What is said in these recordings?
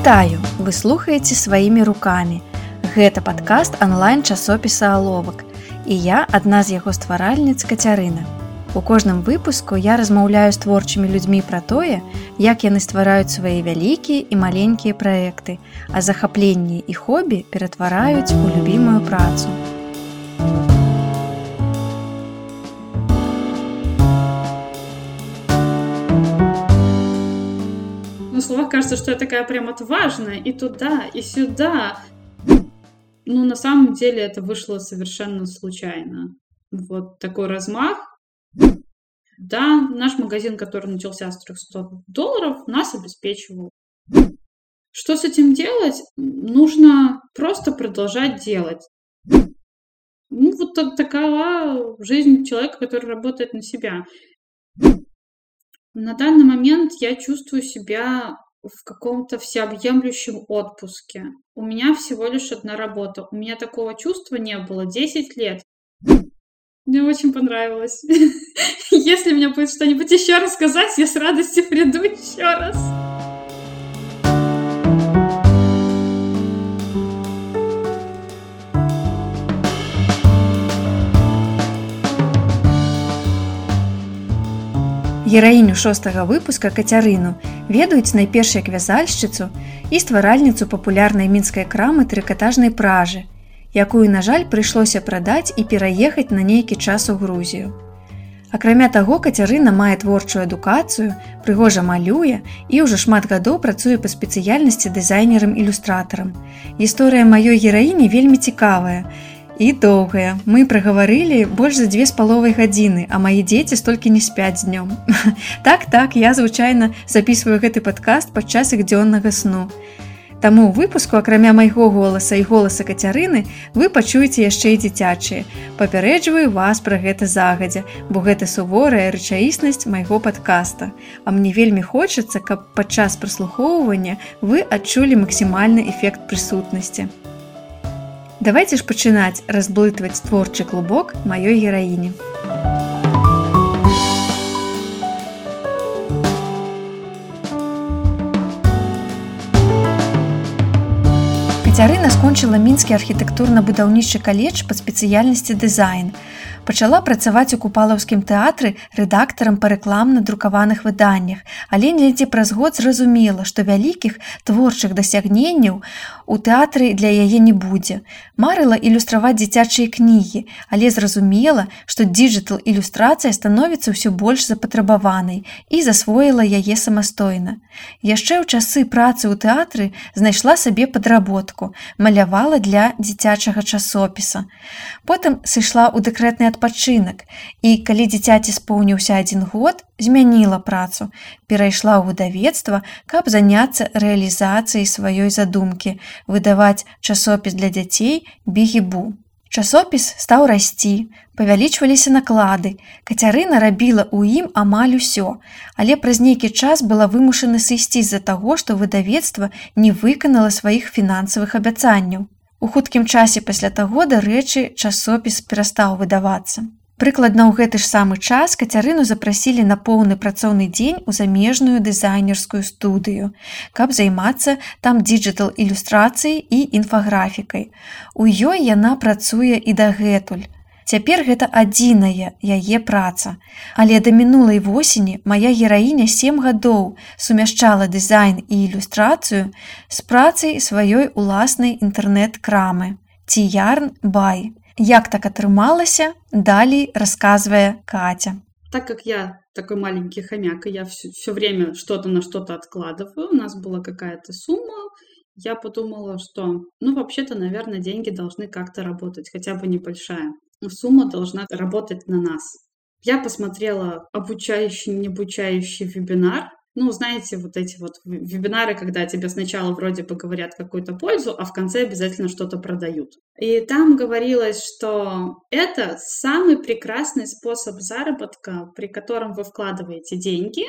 Вітаю, вы слухаеце сваімі рукамі. Гэта падкаст онлайн-часопіса аловак. І я адна з яго стваральніц кацярына. У кожным выпуску я размаўляю з творчымі людзьмі пра тое, як яны ствараюць свае вялікія і маленькія праекты, а захапленні і хобі ператвараюць у любімую працу. Словах кажется, что я такая прям отважная, и туда, и сюда. Ну, на самом деле это вышло совершенно случайно. Вот такой размах. Да, наш магазин, который начался с 300 долларов, нас обеспечивал. Что с этим делать? Нужно просто продолжать делать. Ну, вот так, такова жизнь человека, который работает на себя. На данный момент я чувствую себя в каком-то всеобъемлющем отпуске. У меня всего лишь одна работа. У меня такого чувства не было 10 лет. Мне очень понравилось. Если мне будет что-нибудь еще рассказать, я с радостью приду еще раз. Гераіню шостага выпуска кацярыну ведаюць найперш як вязальшчыцу і стваральніцу папулярнай мінскай крамы трыкатажнай пражы, якую, на жаль, прыйшлося прадаць і пераехаць на нейкі час у Грузію. Акрамя таго, кацярына мае творчую адукацыю, прыгожа малюе і ўжо шмат гадоў працуе па спецыяльнасці дызайнерам-ілюстратарам. Гісторыя маёй гераіні вельмі цікавая і доўгая. Мы прагаварылі больш за дзве з паловай гадзіны, а мае дзеці столькі не спяць днём. так так, я звычайна записываю гэты падкаст падчас іх дзённага сну. Таму ў выпуску акрамя майго голаса і голаса кацярыны вы пачуеце яшчэ і дзіцячыя. Папярэджваю вас пра гэта загадзя, бо гэта суворая рэчаіснасць майго падкаста. А мне вельмі хочацца, каб падчас праслухоўвання вы адчулі максімальны эфект прысутнасці. Давайте ж пачынаць разблытваць творчы клубок маёй гераіні. Кацярына скончыла мінскі архітэктурна-будаўнічы каледж па спецыяльнасці дызайн. Пачала працаваць у купалаўскім тэатры рэдактарам па рэкламна-друкаваных выданнях, але недзе праз год зразумела, што вялікіх творчых дасягненняў у тэатры для яе не будзе. Марыла ілюстраваць дзіцячыя кнігі, але зразумела, што digital ілюстрацыя становіцца ўсё больш запатрабаванай і засвоіла яе самастойна. Яшчэ ў часы працы ў тэатры знайшла сабе падработку, малявала для дзіцячага часопіса. Потым сышла ў дэкрэтны адпачынак і калі дзіцяці споўніўся адзін год, змяніла працу, перайшла ў выдавецтва, каб заняцца рэалізацыяй сваёй задумкі, выдаваць часопіс для дзяцей бігібу. Часопіс стаў расці, павялічваліся наклады. Кацярына рабіла ў ім амаль усё, але праз нейкі час была вымушана сысці з-за таго, што выдавецтва не выканала сваіх фінансавых абяцанняў. У хуткім часе пасля таго, дарэчы, часопіс перастаў выдавацца. Прыкладна ў гэты ж самы час кацярыну запрасілі на поўны працоўны дзень у замежную дызайнерскую студыю, каб займацца там діджитал ілюстрацыяй і інфаграфікай. У ёй яна працуе і дагэтуль. Цяпер гэта адзіная яе праца. Але да мінулай восені моя гераіня сем гадоў сумяшчала дызайн і ілюстрацыю з працай сваёй уласнай інтэрнэт-крамы. Tiyarn.by. Як так атрымалася, далей расказвае Каця. Так как я такой маленький хомяк, и я все, все время что-то на что-то откладываю, у нас была какая-то сумма, я подумала, что, ну, вообще-то, наверное, деньги должны как-то работать, хотя бы небольшая. Сумма должна работать на нас. Я посмотрела обучающий, не обучающий вебинар ну, знаете, вот эти вот вебинары, когда тебе сначала вроде бы говорят какую-то пользу, а в конце обязательно что-то продают. И там говорилось, что это самый прекрасный способ заработка, при котором вы вкладываете деньги,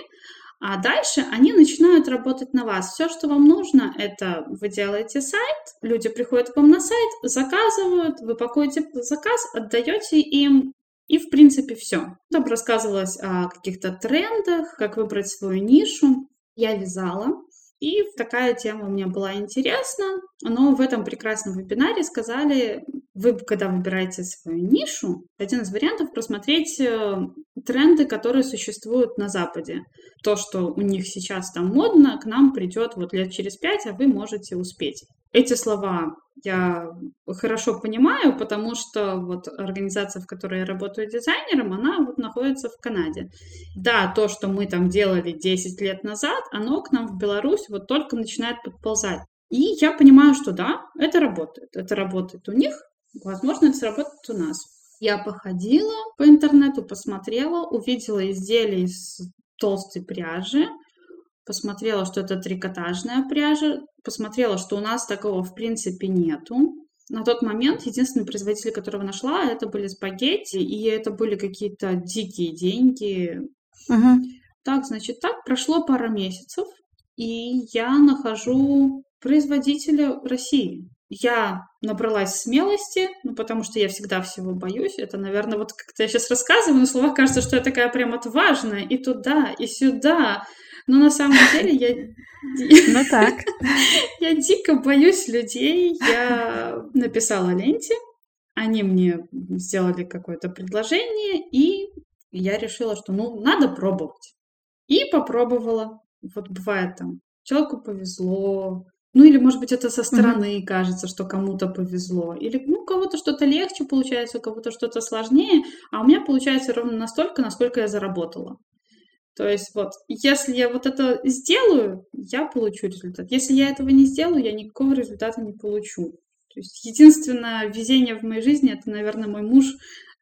а дальше они начинают работать на вас. Все, что вам нужно, это вы делаете сайт, люди приходят к вам на сайт, заказывают, вы пакуете заказ, отдаете им, и, в принципе, все. Там рассказывалось о каких-то трендах, как выбрать свою нишу. Я вязала. И такая тема мне была интересна, но в этом прекрасном вебинаре сказали, вы, когда выбираете свою нишу, один из вариантов просмотреть э, тренды, которые существуют на Западе. То, что у них сейчас там модно, к нам придет вот лет через пять, а вы можете успеть. Эти слова я хорошо понимаю, потому что вот организация, в которой я работаю дизайнером, она вот находится в Канаде. Да, то, что мы там делали 10 лет назад, оно к нам в Беларусь вот только начинает подползать. И я понимаю, что да, это работает. Это работает у них, возможно, это сработает у нас. Я походила по интернету, посмотрела, увидела изделия из толстой пряжи, посмотрела, что это трикотажная пряжа, посмотрела, что у нас такого в принципе нету. На тот момент единственный производитель, которого нашла, это были спагетти, и это были какие-то дикие деньги. Угу. Так, значит, так прошло пара месяцев, и я нахожу производителя России. Я набралась смелости, ну, потому что я всегда всего боюсь. Это, наверное, вот как-то я сейчас рассказываю, на словах кажется, что я такая прям отважная, и туда, и сюда. Но на самом деле я... Ну так. Я дико боюсь людей. Я написала ленте, они мне сделали какое-то предложение, и я решила, что ну надо пробовать. И попробовала. Вот бывает там, человеку повезло, ну или, может быть, это со стороны mm-hmm. кажется, что кому-то повезло. Или, ну, у кого-то что-то легче получается, у кого-то что-то сложнее, а у меня получается ровно настолько, насколько я заработала. То есть вот, если я вот это сделаю, я получу результат. Если я этого не сделаю, я никакого результата не получу. То есть единственное везение в моей жизни, это, наверное, мой муж.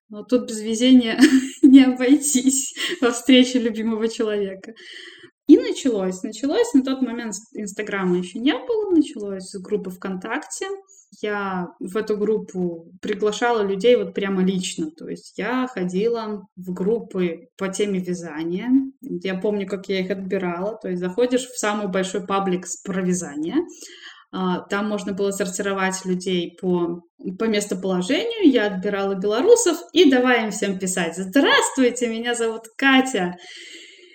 Но тут без везения не обойтись во встрече любимого человека. И началось. Началось на тот момент Инстаграма еще не было, началось с группы ВКонтакте. Я в эту группу приглашала людей вот прямо лично. То есть я ходила в группы по теме вязания. Я помню, как я их отбирала. То есть заходишь в самый большой паблик про вязание. А, там можно было сортировать людей по, по местоположению. Я отбирала белорусов и давай им всем писать. Здравствуйте, меня зовут Катя.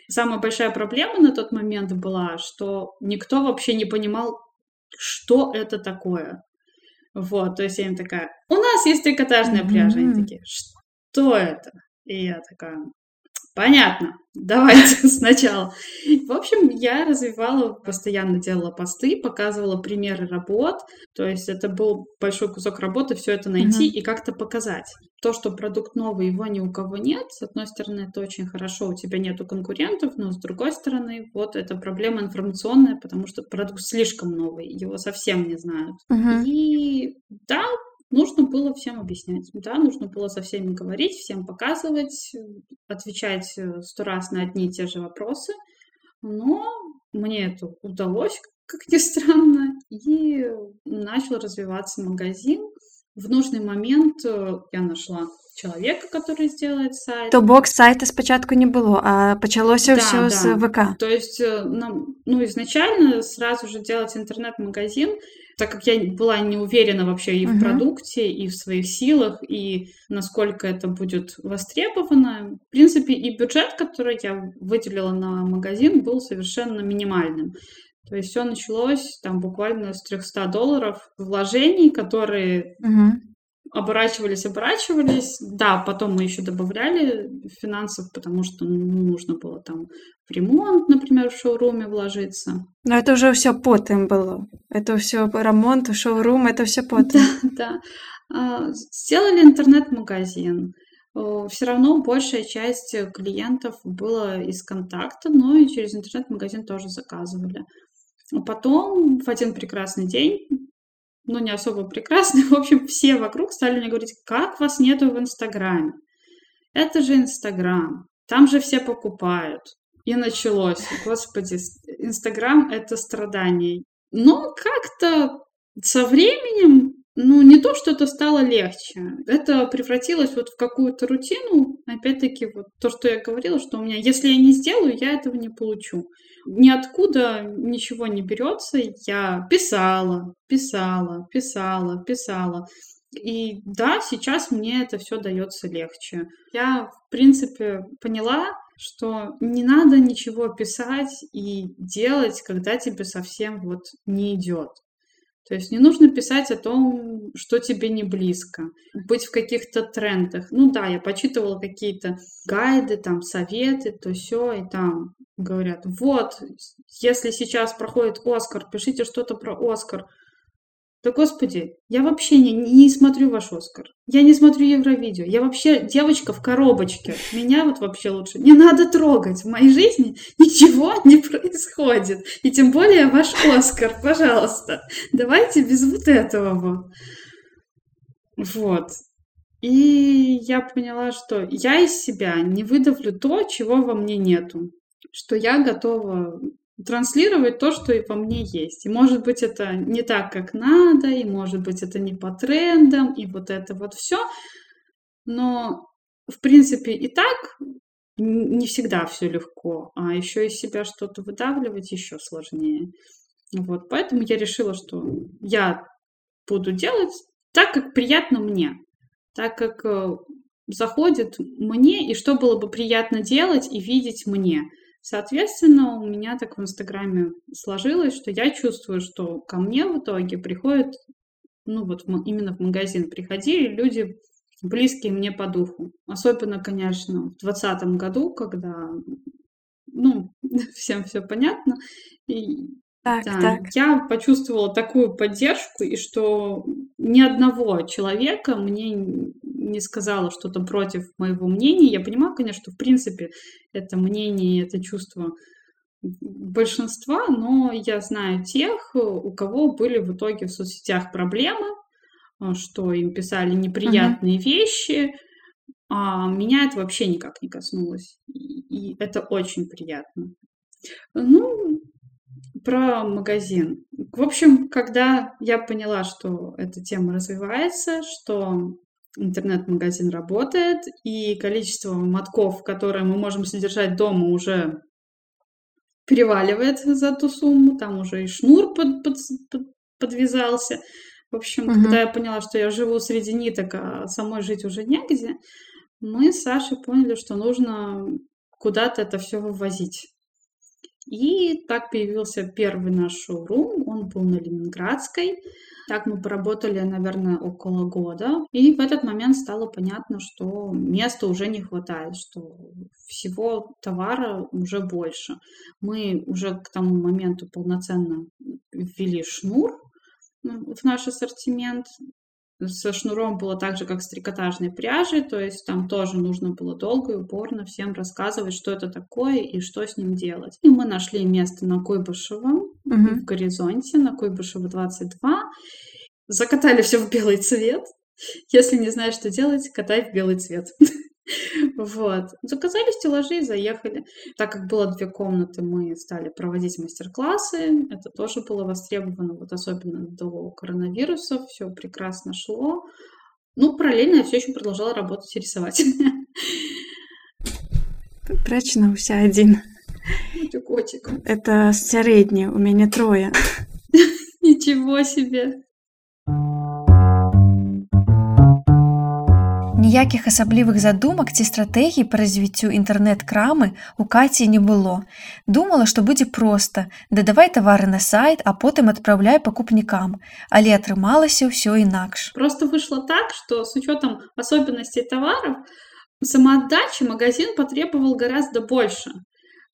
Самая большая проблема на тот момент была, что никто вообще не понимал, что это такое. Вот, то есть я им такая, у нас есть трикотажная пряжа. Они такие, что это? И я такая, Понятно. Давайте сначала. В общем, я развивала, постоянно делала посты, показывала примеры работ. То есть это был большой кусок работы все это найти uh-huh. и как-то показать. То, что продукт новый, его ни у кого нет, с одной стороны, это очень хорошо, у тебя нету конкурентов, но с другой стороны, вот это проблема информационная, потому что продукт слишком новый, его совсем не знают. Uh-huh. И да, нужно было всем объяснять, да, нужно было со всеми говорить, всем показывать, отвечать э, сто раз на одни и те же вопросы, но мне это удалось, как ни странно, и начал развиваться магазин. В нужный момент э, я нашла чоловіка, который сделает сайт. То бок сайта спочатку не было, а почалося да, все да. с ВК. То есть э, нам, ну, изначально сразу же делать интернет-магазин так как я была не уверена вообще и в uh-huh. продукте, и в своих силах, и насколько это будет востребовано. В принципе, и бюджет, который я выделила на магазин, был совершенно минимальным. То есть все началось там буквально с 300 долларов вложений, которые uh-huh оборачивались, оборачивались. Да, потом мы еще добавляли финансов, потому что ну, нужно было там в ремонт, например, в шоуруме вложиться. Но это уже все потом было. Это все ремонт, шоурум, это все потом. Да, да. Сделали интернет-магазин. Все равно большая часть клиентов была из контакта, но и через интернет-магазин тоже заказывали. Потом в один прекрасный день ну, не особо прекрасный. В общем, все вокруг стали мне говорить, как вас нету в Инстаграме? Это же Инстаграм. Там же все покупают. И началось. Господи, Инстаграм — это страдание. Но как-то со временем ну, не то, что это стало легче. Это превратилось вот в какую-то рутину. Опять-таки, вот то, что я говорила, что у меня, если я не сделаю, я этого не получу. Ниоткуда ничего не берется. Я писала, писала, писала, писала. И да, сейчас мне это все дается легче. Я, в принципе, поняла, что не надо ничего писать и делать, когда тебе совсем вот не идет. То есть не нужно писать о том, что тебе не близко, быть в каких-то трендах. Ну да, я почитывала какие-то гайды, там, советы, то все, и там говорят, вот, если сейчас проходит Оскар, пишите что-то про Оскар. Да господи, я вообще не, не смотрю ваш Оскар. Я не смотрю Евровидео. Я вообще девочка в коробочке. Меня вот вообще лучше не надо трогать. В моей жизни ничего не происходит. И тем более ваш Оскар, пожалуйста. Давайте без вот этого вот. И я поняла, что я из себя не выдавлю то, чего во мне нету. Что я готова транслировать то, что и во мне есть. И может быть это не так, как надо, и может быть это не по трендам, и вот это вот все. Но, в принципе, и так не всегда все легко, а еще из себя что-то выдавливать еще сложнее. Вот, поэтому я решила, что я буду делать так, как приятно мне, так как э, заходит мне, и что было бы приятно делать и видеть мне – Соответственно, у меня так в Инстаграме сложилось, что я чувствую, что ко мне в итоге приходят, ну вот именно в магазин приходили люди, близкие мне по духу. Особенно, конечно, в 2020 году, когда, ну, всем все понятно. И так, да, так. я почувствовала такую поддержку, и что ни одного человека мне не сказала что-то против моего мнения. Я понимаю, конечно, что в принципе это мнение, это чувство большинства, но я знаю тех, у кого были в итоге в соцсетях проблемы, а, что им писали неприятные uh-huh. вещи, а меня это вообще никак не коснулось. И это очень приятно. Ну, про магазин. В общем, когда я поняла, что эта тема развивается, что интернет-магазин работает, и количество мотков, которые мы можем содержать дома, уже переваливает за ту сумму, там уже и шнур под, под, под, подвязался. В общем, угу. когда я поняла, что я живу среди ниток, а самой жить уже негде, мы с Сашей поняли, что нужно куда-то это все вывозить. И так появился первый наш шоурум, он был на Ленинградской. Так мы поработали, наверное, около года. И в этот момент стало понятно, что места уже не хватает, что всего товара уже больше. Мы уже к тому моменту полноценно ввели шнур в наш ассортимент со шнуром было так же, как с трикотажной пряжей, то есть там тоже нужно было долго и упорно всем рассказывать, что это такое и что с ним делать. И мы нашли место на Куйбышева, угу. в горизонте, на Куйбышева 22, закатали все в белый цвет. Если не знаешь, что делать, катай в белый цвет. Вот. Заказали стеллажи и заехали. Так как было две комнаты, мы стали проводить мастер-классы. Это тоже было востребовано, вот особенно до коронавируса. Все прекрасно шло. Ну, параллельно я все еще продолжала работать и рисовать. Прачна уся один. Ты котик. Это средний, у меня трое. Ничего себе. Ніякіх асаблівых задумак ці стратэгій па развіццю інтэрнэт-крамы у каці не было. Думала, што будзе проста, дадавай тавары на сайт, а потым адпраўляй пакупнікам, але атрымалася ўсё інакш. Просто вышло так, что с учетом особенностей товаров самоотдачи магазин потребовал гораздо больше.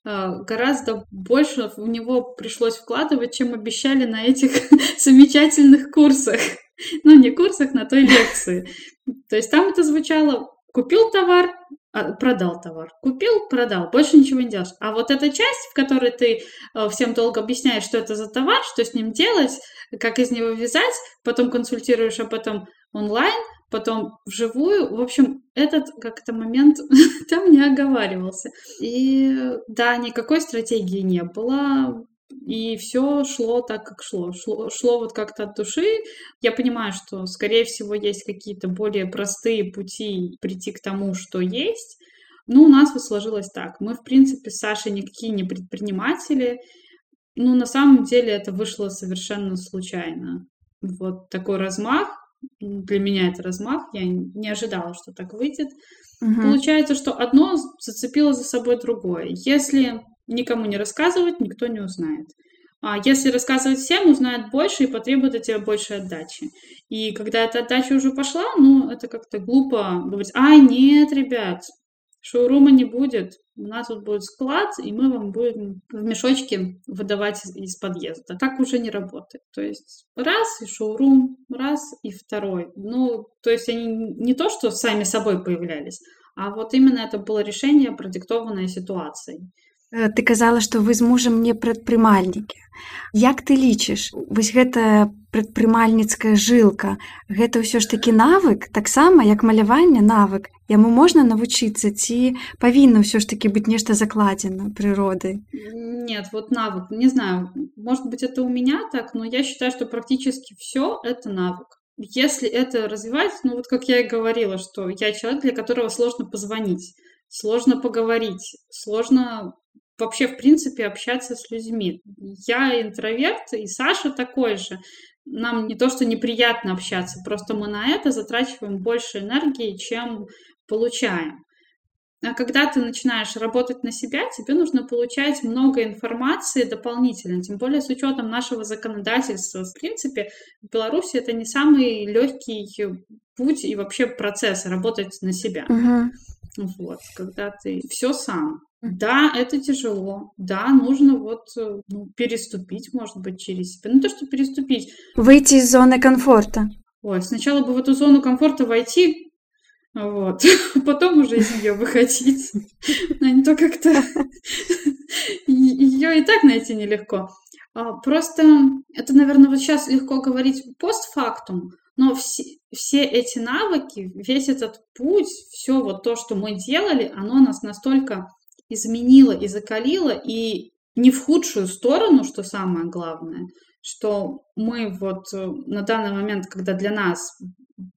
А, гораздо больше в него пришлось вкладывать, чем обещали на этих замечательных курсах. Ну, не курсах, на той лекции. То есть там это звучало купил товар, а, продал товар. Купил, продал. Больше ничего не делаешь. А вот эта часть, в которой ты э, всем долго объясняешь, что это за товар, что с ним делать, как из него вязать, потом консультируешь об этом онлайн, потом вживую. В общем, этот как-то момент там не оговаривался. И да, никакой стратегии не было. И все шло так, как шло. шло. Шло вот как-то от души. Я понимаю, что, скорее всего, есть какие-то более простые пути прийти к тому, что есть. Но у нас вот сложилось так. Мы, в принципе, с Сашей никакие не предприниматели. Ну, на самом деле это вышло совершенно случайно. Вот такой размах для меня это размах, я не ожидала, что так выйдет. Мгм. Получается, что одно зацепило за собой другое. Если никому не рассказывать, никто не узнает. А если рассказывать всем, узнают больше и потребуют от тебя больше отдачи. И когда эта отдача уже пошла, ну, это как-то глупо говорить, а, нет, ребят, шоурума не будет, у нас тут будет склад, и мы вам будем в мешочке выдавать из, из подъезда. Так уже не работает. То есть раз и шоурум, раз и второй. Ну, то есть они не то, что сами собой появлялись, а вот именно это было решение, продиктованное ситуацией. Э, Ты казала, што вы з мужам не прадпрымальнікі. Як ты лічыш, вось гэтая прадпрымальніцкая жылка, гэта ўсё ж такі навык, таксама як маляванне навык. Яму можна навучыцца ці павінна ўсё ж такі быць нешта закладзена прыродай? Нет, вот навык, не знаю, может быть, это у меня так, но я считаю, что практически все это навык. Если это развивать, ну вот как я и говорила, что я человек, для которого сложно позвонить, сложно поговорить, сложно вообще, в принципе, общаться с людьми. Я интроверт, и Саша такой же. Нам не то, что неприятно общаться, просто мы на это затрачиваем больше энергии, чем получаем. А когда ты начинаешь работать на себя, тебе нужно получать много информации дополнительно, тем более с учетом нашего законодательства. В принципе, в Беларуси это не самый легкий путь и вообще процесс работать на себя. Мгм. Вот, когда ты все сам. Да, это тяжело. Да, нужно вот э, ну, переступить, может быть, через себя. Ну, то, что переступить. Выйти з зоны комфорта. Ой, сначала бы в эту зону комфорта войти, вот, потом уже из нее выходить. А не то как-то ее и так найти нелегко. А, Просто это, наверное, вот сейчас легко говорить постфактум, но все, все эти навыки, весь этот путь, все вот то, что мы делали, оно нас настолько изменило и закалило, и не в худшую сторону, что самое главное, что мы вот э, на данный момент, когда для нас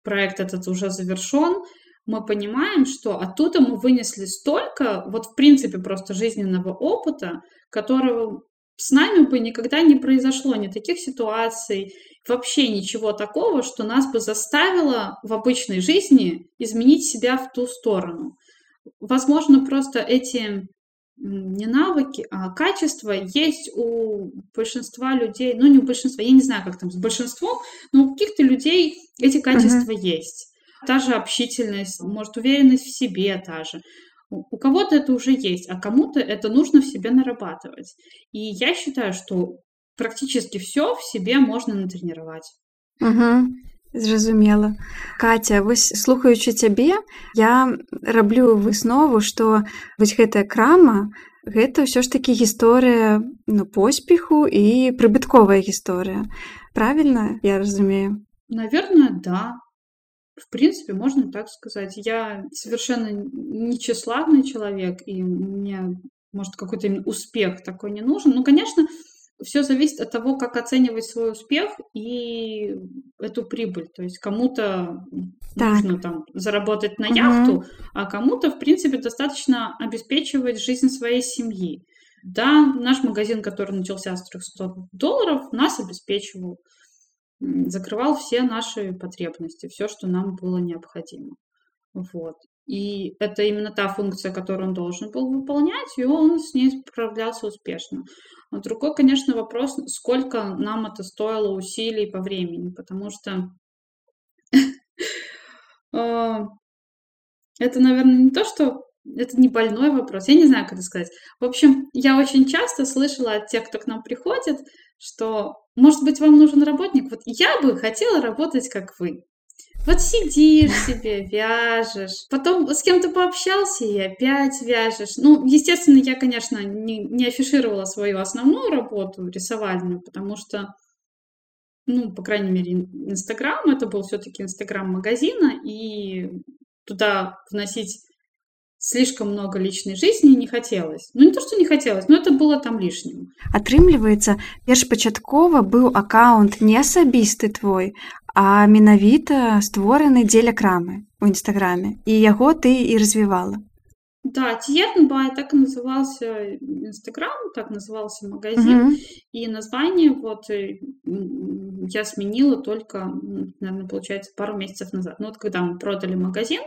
проект этот уже завершен, мы понимаем, что оттуда мы вынесли столько, вот в принципе просто жизненного опыта, которого с нами бы никогда не произошло, ни таких ситуаций, вообще ничего такого, что нас бы заставило в обычной жизни изменить себя в ту сторону. Возможно, просто эти не навыки, а качества есть у большинства людей, ну не у большинства, я не знаю, как там с большинством, но у каких-то людей эти качества есть. Та же общительность, может, уверенность в себе та же. У у кого-то это уже есть, а кому-то это нужно в себе нарабатывать. И я считаю, что практически все в себе можно натренировать. Угу. Зразумела. Катя, вось слухаючы цябе, я раблю выснову, што вось гэтая крама гэта ўсё ж такі гісторыя ну, поспеху і прыбытковая гісторыя. Правільна, я разумею. Наверное, да. В принципе, можно так сказать. Я совершенно не тщеславный человек, и мне, может, какой-то именно успех такой не нужен. Ну, конечно, все зависит от того, как оценивать свой успех и эту прибыль. То есть кому-то Так. нужно там заработать на Мгм. яхту, а кому-то, в принципе, достаточно обеспечивать жизнь своей семьи. Да, наш магазин, который начался с 300 долларов, нас обеспечивал, закрывал все наши потребности, все, что нам было необходимо. Вот. И это именно та функция, которую он должен был выполнять, и он с ней справлялся успешно. А другой, конечно, вопрос, сколько нам это стоило усилий по времени, потому что а, это, наверное, не то, что это не больной вопрос, я не знаю, как это сказать. В общем, я очень часто слышала от тех, кто к нам приходит, что, может быть, вам нужен работник. Вот я бы хотела работать, как вы. Вот сидишь себе, вяжешь, потом с кем-то пообщался и опять вяжешь. Ну, естественно, я, конечно, не, не афишировала свою основную работу рисовальную, потому что, ну, по крайней мере, ин- Инстаграм, это был все-таки Инстаграм магазина, и туда вносить слишком много личной жизни не хотелось. Ну, не то, что не хотелось, но это было там лишним. Атрымліваецца, першпачаткова быў аккаунт не асабісты твой, а менавіта створаны дзеля крамы ў нстаграме і яго ты і развівала. Да, Тиернбай, так и назывался Инстаграм, так назывался магазин. Мгм. И название вот э, м, я сменила только, наверное, получается, пару месяцев назад. Ну вот когда мы продали магазин,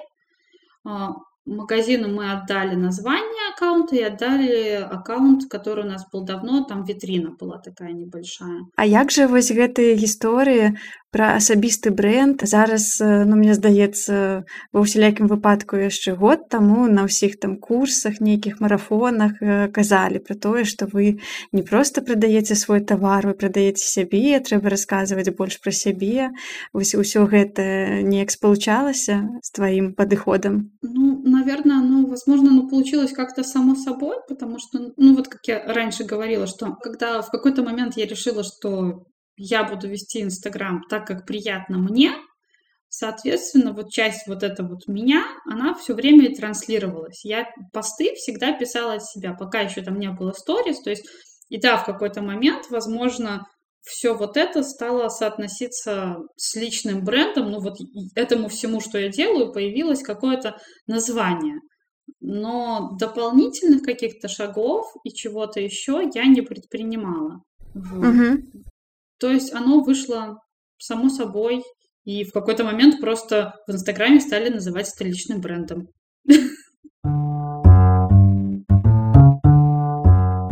а, магазину мы отдали название аккаунта и отдали аккаунт, который у нас был давно, там вітрина была такая небольшая. А як жа вось гэтыя гісторыі пра асабісты бренд зараз ну мне здаецца ва ўсялякім выпадку яшчэ год таму на ўсіх там курсах нейкіх марафонах казалі пра тое што вы не проста прадаеце свой тавар вы прадаеце сябе трэба расказваць больш пра сябе вось усё гэта неяк спалучалася з тваім падыходам ну наверное ну возможно ну получилось как-то само собой потому что ну вот как я раньше говорила что когда в какой-то момент я решила что я буду вести Инстаграм так, как приятно мне, соответственно, вот часть вот эта вот меня, она все время и транслировалась. Я посты всегда писала от себя, пока еще там не было сторис, то есть, и да, в какой-то момент, возможно, все вот это стало соотноситься с личным брендом, ну вот этому всему, что я делаю, появилось какое-то название. Но дополнительных каких-то шагов и чего-то еще я не предпринимала. Вот. Угу. То есть оно вышло само собой, и в какой-то момент просто в Инстаграме стали называть это личным брендом.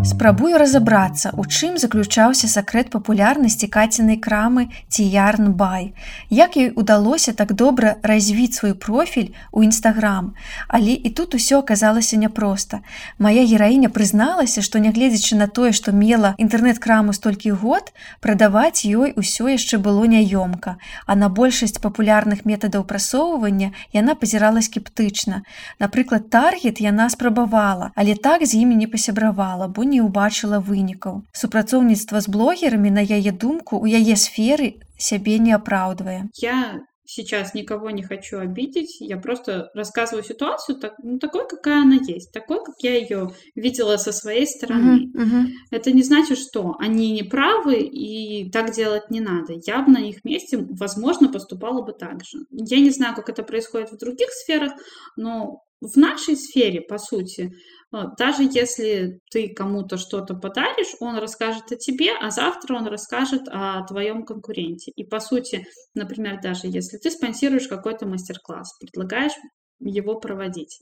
Спрабую разабрацца, у чым заключаўся сакрэт папулярнасці кацінай крамы ці ярнбай. Як ёй удалося так добра развіць свой профіль у нстаграм. Але і тут усё аказалася няпроста. Мая гераіня прызналася, што нягледзячы на тое, што мела інтэрнэт-краму столькі год, прадаваць ёй усё яшчэ было няёмка. А на большасць папулярных метадаў прасоўвання яна пазірала скептычна. Напрыклад, таргет яна спрабавала, але так з імі не пасябравала, бо не не ўбачыла вынікаў. Супрацоўніцтва з блогерамі, на яе думку, у яе сферы сябе не апраўдвае. Я сейчас никого не хочу обидеть, я просто рассказываю ситуацию так, ну, такой, какая она есть, такой, как я ее видела со своей стороны. Uh-huh, uh-huh. Это не значит, что они не правы и так делать не надо. Я бы на их месте, возможно, поступала бы так же. Я не знаю, как это происходит в других сферах, но в нашей сфере, по сути, а, даже если ты кому-то что-то подаришь, он расскажет о тебе, а завтра он расскажет о твоем конкуренте. И по сути, например, даже если ты спонсируешь какой-то мастер-класс, предлагаешь его проводить,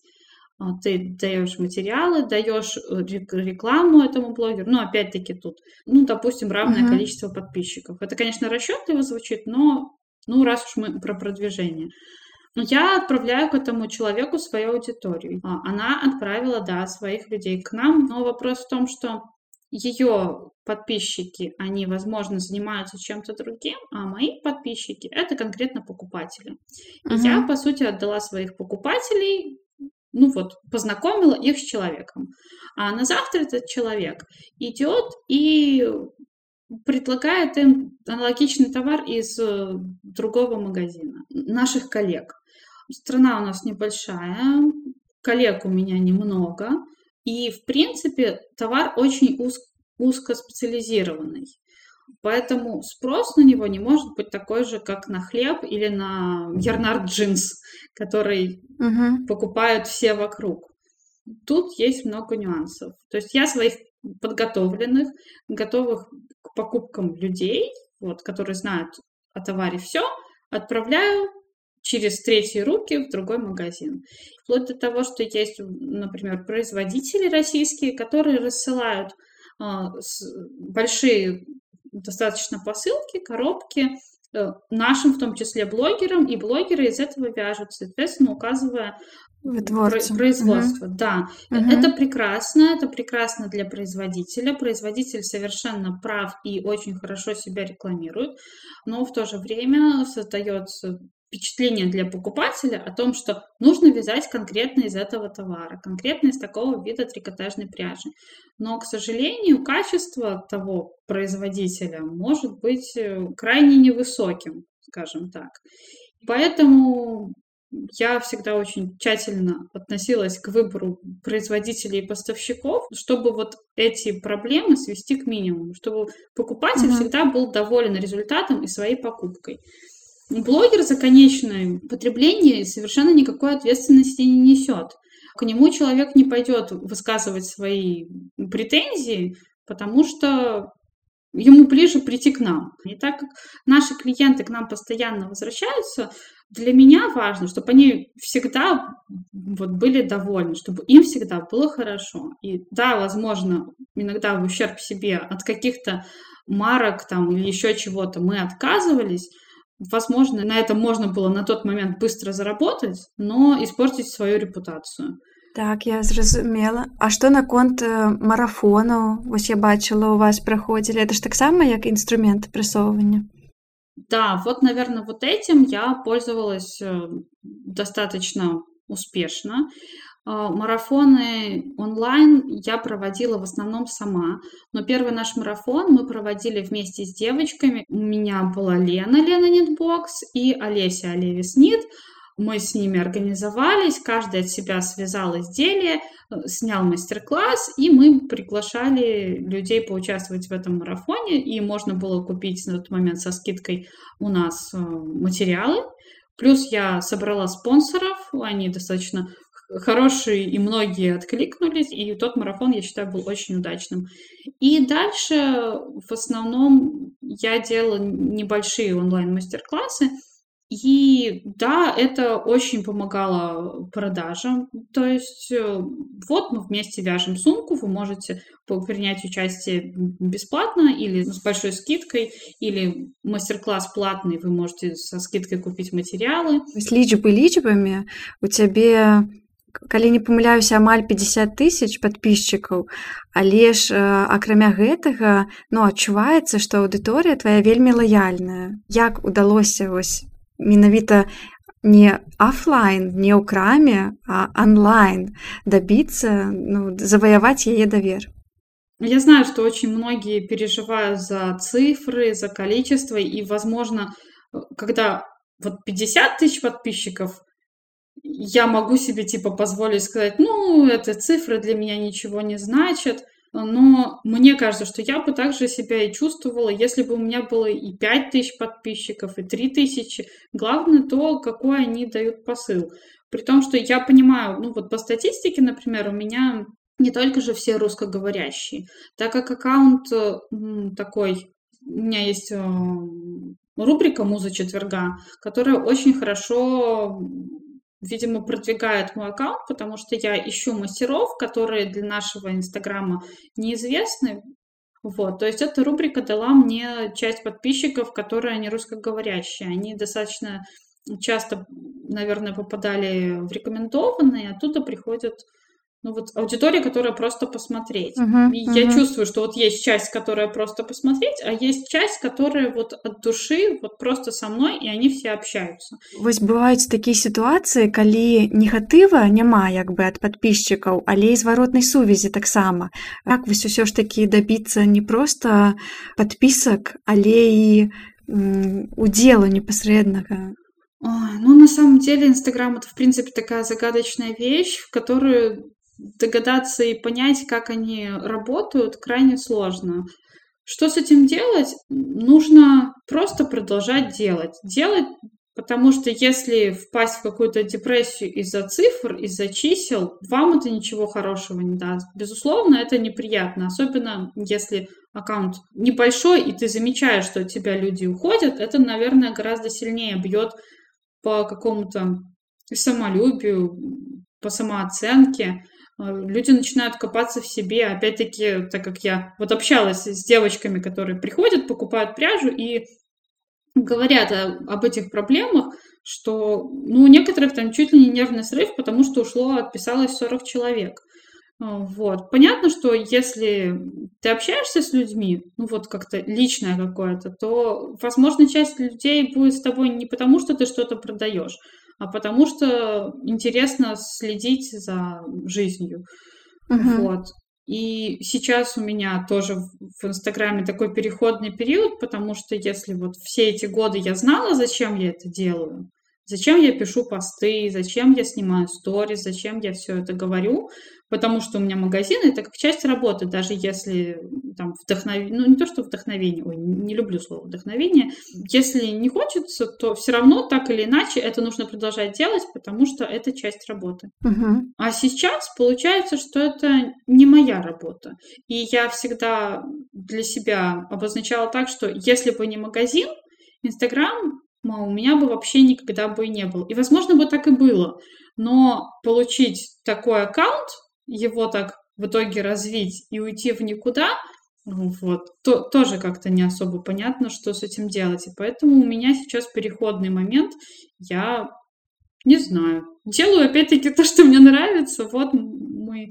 а, ты даешь материалы, даешь э, рекламу этому блогеру, ну, опять-таки тут, ну, допустим, равное uh-huh. количество подписчиков. Это, конечно, расчетливо звучит, но, ну, раз уж мы про продвижение. Но я отправляю к этому человеку свою аудиторию. А, она отправила, да, своих людей к нам, но вопрос в том, что ее подписчики, они, возможно, занимаются чем-то другим, а мои подписчики — это конкретно покупатели. И uh-huh. я, по сути, отдала своих покупателей, ну вот, познакомила их с человеком. А на завтра этот человек идет и предлагает им аналогичный товар из э, другого магазина, наших коллег. Страна у нас небольшая, коллег у меня немного, и, в принципе, товар очень уз, узкоспециализированный. Поэтому спрос на него не может быть такой же, как на хлеб или на ярнард джинс, который угу. покупают все вокруг. Тут есть много нюансов. То есть я своих подготовленных, готовых к покупкам людей, вот, которые знают о товаре все, отправляю через третьи руки в другой магазин. Вплоть до того, что есть, например, производители российские, которые рассылают э, большие достаточно посылки, коробки э, нашим, в том числе блогерам, и блогеры из этого вяжут, соответственно, указывая. Производство, угу. да. Угу. Это прекрасно, это прекрасно для производителя. Производитель совершенно прав и очень хорошо себя рекламирует, но в то же время создается впечатление для покупателя о том, что нужно вязать конкретно из этого товара, конкретно из такого вида трикотажной пряжи. Но, к сожалению, качество того производителя может быть э, крайне невысоким, скажем так. Поэтому я всегда очень тщательно относилась к выбору производителей и поставщиков, чтобы вот эти проблемы свести к минимуму, чтобы покупатель uh-huh. всегда был доволен результатом и своей покупкой. Блогер за конечное потребление совершенно никакой ответственности не несет. К нему человек не пойдет высказывать свои претензии, потому что ему ближе прийти к нам. И так как наши клиенты к нам постоянно возвращаются, для меня важно, чтобы они всегда вот были довольны, чтобы им всегда было хорошо. И да, возможно, иногда в ущерб себе от каких-то марок там или еще чего-то мы отказывались, возможно, на этом можно было на тот момент быстро заработать, но испортить свою репутацию. Так, я зразумела. А што наконт э, марафонаў? Вось я бачыла, у вас праходзілі. Это ж таксама як інструмент прасоўвання? Да, вот, наверное, вот этим я пользовалась э, достаточно успешно. А, марафоны онлайн я проводила в основном сама, но первый наш марафон мы проводили вместе с девочками. У меня была Лена, Лена Knitbox и Олеся Olevis Knit. Мы с ними организовались, каждый от себя связал изделие, э, снял мастер-класс, и мы приглашали людей поучаствовать в этом марафоне, и можно было купить на тот момент со скидкой у нас э, материалы. Плюс я собрала спонсоров, они достаточно хорошие, и многие откликнулись, и тот марафон, я считаю, был очень удачным. И дальше в основном я делала небольшие онлайн-мастер-классы, и да, это очень помогало продажам. То есть э, вот мы вместе вяжем сумку, вы можете принять участие бесплатно или с большой скидкой, или мастер-класс платный, вы можете со скидкой купить материалы. С лічбы лічбамі у цябе калі не памыляюся амаль 50 тысяч подписчикаў але ж акрамя гэтага ну адчуваецца што аўдыторыя твоя вельмі лаяльная як удалося вось менавіта не офлайн не ў краме а онлайн добиться ну, завоевать яе давер я знаю что очень многие переживают за цифры за количество и возможно когда вот 50 тысяч подписчиков я могу себе типа позволить сказать ну это цифры для меня ничего не значат но мне кажется, что я бы также себя и чувствовала, если бы у меня было и 5 тысяч подписчиков, и 3 тысячи. Главное то, какой они дают посыл. При том, что я понимаю, ну вот по статистике, например, у меня не только же все русскоговорящие, так как аккаунт такой, у меня есть э, рубрика «Муза четверга», которая очень хорошо видимо, продвигает мой аккаунт, потому что я ищу мастеров, которые для нашего Инстаграма неизвестны. Вот, то есть эта рубрика дала мне часть подписчиков, которые не русскоговорящие. Они достаточно часто, наверное, попадали в рекомендованные, оттуда приходят ну вот аудитория, которая просто посмотреть. Uh-huh, и uh-huh. я чувствую, что вот есть часть, которая просто посмотреть, а есть часть, которая вот от души, вот просто со мной, и они все общаются. Вось бываюць такія сітуацыі, калі негатыва няма як бы ад падпісчыкаў, але і зваротнай сувязі таксама. Як вось усё ж такі дабіцца не проста падпісак, але і удзелу непасрэднага. Ну, на самом деле, Инстаграм это, в принципе, такая загадочная вещь, в которую догадаться и понять, как они работают, крайне сложно. Что с этим делать? Нужно просто продолжать делать. Делать, потому что если впасть в какую-то депрессию из-за цифр, из-за чисел, вам это ничего хорошего не даст. Безусловно, это неприятно, особенно если аккаунт небольшой, и ты замечаешь, что от тебя люди уходят, это, наверное, гораздо сильнее бьет по какому-то самолюбию, по самооценке. А, люди начинают копаться в себе. Опять-таки, так как я вот общалась с девочками, которые приходят, покупают пряжу и говорят о, об этих проблемах, что ну, у некоторых там чуть ли не нервный срыв, потому что ушло, отписалось 40 человек. А, вот. Понятно, что если ты общаешься с людьми, ну вот как-то личное какое-то, то, возможно, часть людей будет с тобой не потому, что ты что-то продаешь, а потому что интересно следить за жизнью. Uh-huh. Вот. И сейчас у меня тоже в Инстаграме такой переходный период, потому что если вот все эти годы я знала, зачем я это делаю, зачем я пишу посты, зачем я снимаю сторис, зачем я все это говорю, потому что у меня магазин это как часть работы, даже если там вдохновение, ну не то, что вдохновение, ой, не люблю слово вдохновение, если не хочется, то все равно так или иначе это нужно продолжать делать, потому что это часть работы. Угу. А сейчас получается, что это не моя работа, и я всегда для себя обозначала так, что если бы не магазин, Инстаграм у меня бы вообще никогда бы и не был. И, возможно, бы так и было. Но получить такой аккаунт, его так в итоге развить и уйти в никуда, вот, то, тоже как-то не особо понятно, что с этим делать. И поэтому у меня сейчас переходный момент. Я не знаю. Делаю опять-таки то, что мне нравится. Вот мы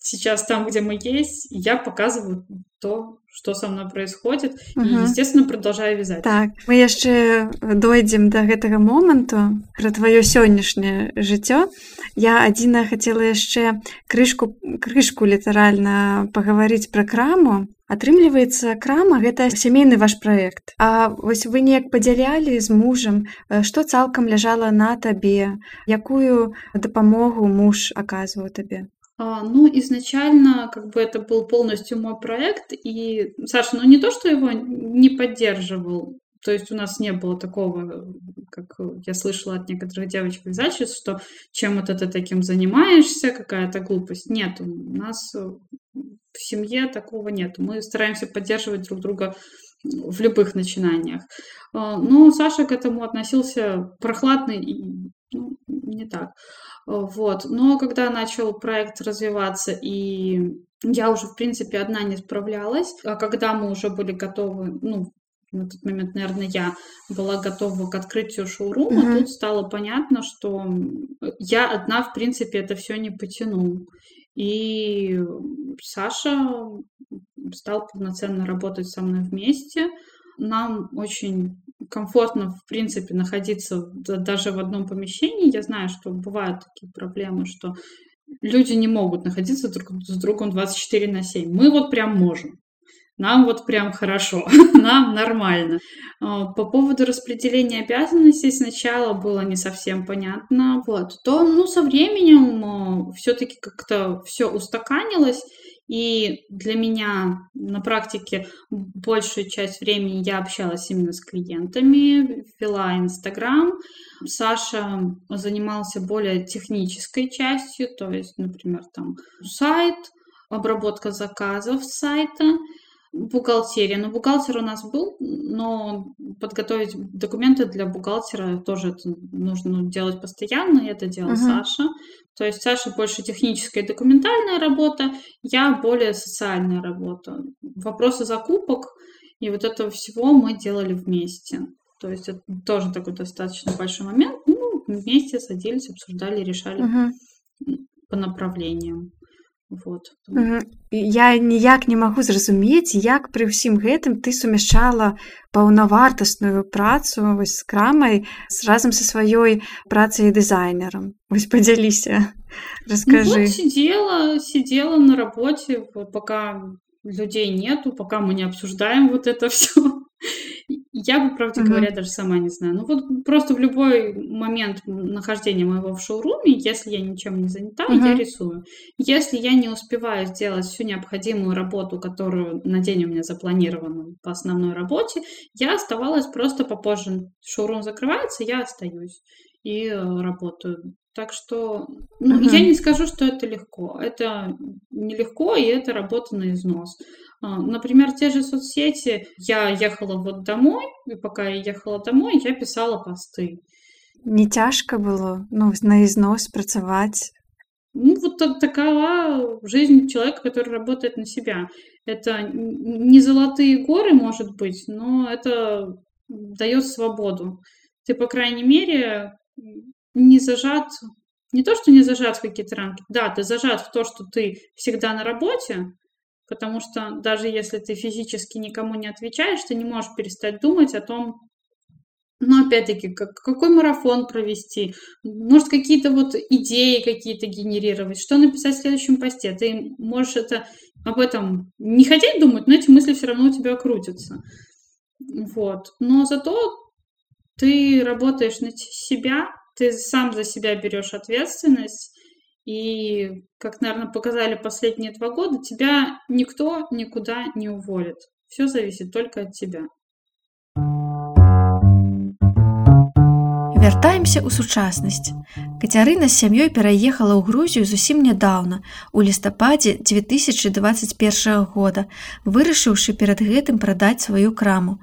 сейчас там, где мы есть, я показываю то, что со мной происходит, угу. і естественно продолжаю вязать. Так мы яшчэ дойдзем до гэтага моманту про твоё сённяшняе жыццё я адзіна хацела яшчэ крышку крышку літаральна пагаварыць пра краму атрымліваецца крама гэта сямейны ваш праект А вось вы неяк падзялялі з мужам што цалкам ляжала на табе якую дапамогу муж аказваў табе а, Ну, изначально как бы это был полностью мой проект, и Саша, ну не то, что его не поддерживал, то есть у нас не было такого, как я слышала от некоторых девочек издательств, что чем это ты таким занимаешься, какая-то глупость. Нет, у нас в семье такого нет. Мы стараемся поддерживать друг друга в любых начинаниях. А, но Саша к этому относился прохладно и ну, не так. Вот. Но когда начал проект развиваться, и я уже, в принципе, одна не справлялась, а когда мы уже были готовы, ну, на тот момент, наверное, я была готова к открытию шоурума, mm-hmm. тут стало понятно, что я одна, в принципе, это все не потяну. И Саша стал полноценно работать со мной вместе. Нам очень комфортно, в принципе, находиться даже в одном помещении. Я знаю, что бывают такие проблемы, что люди не могут находиться друг с другом 24 на 7. Мы вот прям можем. Нам вот прям хорошо, нам нормально. А, по поводу распределения обязанностей сначала было не совсем понятно, вот, то, ну, со временем а, все-таки как-то все устаканилось, и для меня на практике большую часть времени я общалась именно с клиентами, вела Инстаграм. Саша занимался более технической частью, то есть, например, там сайт, обработка заказов сайта бухгалтерия. Ну, бухгалтер у нас был, но подготовить документы для бухгалтера тоже это нужно делать постоянно, и это делал uh-huh. Саша. То есть Саша больше техническая и документальная работа, я более социальная работа. Вопросы закупок и вот этого всего мы делали вместе. То есть это тоже такой достаточно большой момент. Ну, вместе садились, обсуждали, решали uh-huh. по направлениям Вот. Я ніяк не магу зразумець, як пры ўсім гэтым ты сумяшчала паўнавартасную працу вось з крамай з разам са сваёй працай дызайнерам. Вось падзяліся, расскажы. Ну, вот сидела, сидела на работе, пока людей нету, пока мы не обсуждаем вот это все. я бы, правда mm-hmm. говоря, даже сама не знаю. Ну вот просто в любой момент нахождения моего в шоуруме, если я ничем не занята, mm-hmm. я рисую. Если я не успеваю сделать всю необходимую работу, которую на день у меня запланирована по основной работе, я оставалась просто попозже. Шоурум закрывается, я остаюсь и э, работаю. Так что ну, uh-huh. я не скажу, что это легко. Это нелегко, и это работа на износ. А, например, те же соцсети. Я ехала вот домой, и пока я ехала домой, я писала посты. Не тяжко было ну, на износ працаваць. Ну, вот такова жизнь человека, который работает на себя. Это не золотые горы, может быть, но это дает свободу. Ты, по крайней мере, не зажат, не то, что не зажат в какие-то рамки, да, ты зажат в то, что ты всегда на работе, потому что даже если ты физически никому не отвечаешь, ты не можешь перестать думать о том, ну, опять-таки, как, какой марафон провести, может, какие-то вот идеи какие-то генерировать, что написать в следующем посте. Ты можешь это, об этом не хотеть думать, но эти мысли все равно у тебя крутятся. Вот. Но зато ты работаешь на себя, ты сам за себя берешь ответственность, и, как, наверное, показали последние два года, тебя никто никуда не уволит. Все зависит только от тебя. Вяртаемся ў сучаснасць. Кацярына з сям'ёй пераехала ў Грузію зусім нядаўна, у лістападзе 2021 года, вырашыўшы перад гэтым прадаць сваю краму.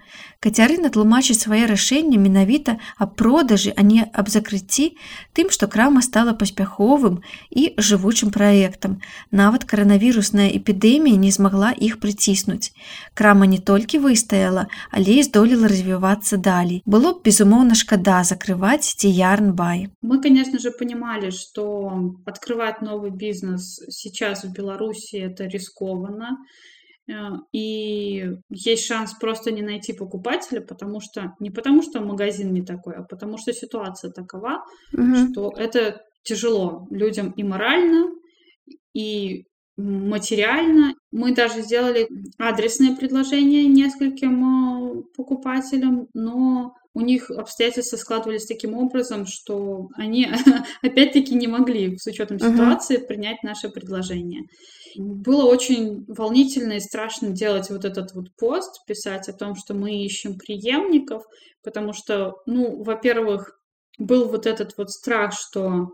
Кацярына тлумачыць свае рашэнне менавіта аб продажы, а не аб закрыцці, тым, што крама стала паспяховым і жывучым праектам. Нават каранавірусная эпідэмія не змагла іх прыціснуць. Крама не толькі выстаяла, але і здолела развівацца далей. Было б безумоўна шкада закрываць ці ярнбай. Мы, конечно же, понимали, что открывать новый бизнес сейчас в Беларуси это рискованно. Э, и есть шанс просто не найти покупателя, потому что не потому что магазин не такой, а потому что ситуация такова, угу. что это тяжело людям и морально, и материально. Мы даже сделали адресное предложение нескольким э, покупателям, но у них обстоятельства складывались таким образом, что они опять-таки не могли, с учетом ситуации, uh-huh. принять наше предложение. Было очень волнительно и страшно делать вот этот вот пост, писать о том, что мы ищем преемников, потому что, ну, во-первых, был вот этот вот страх, что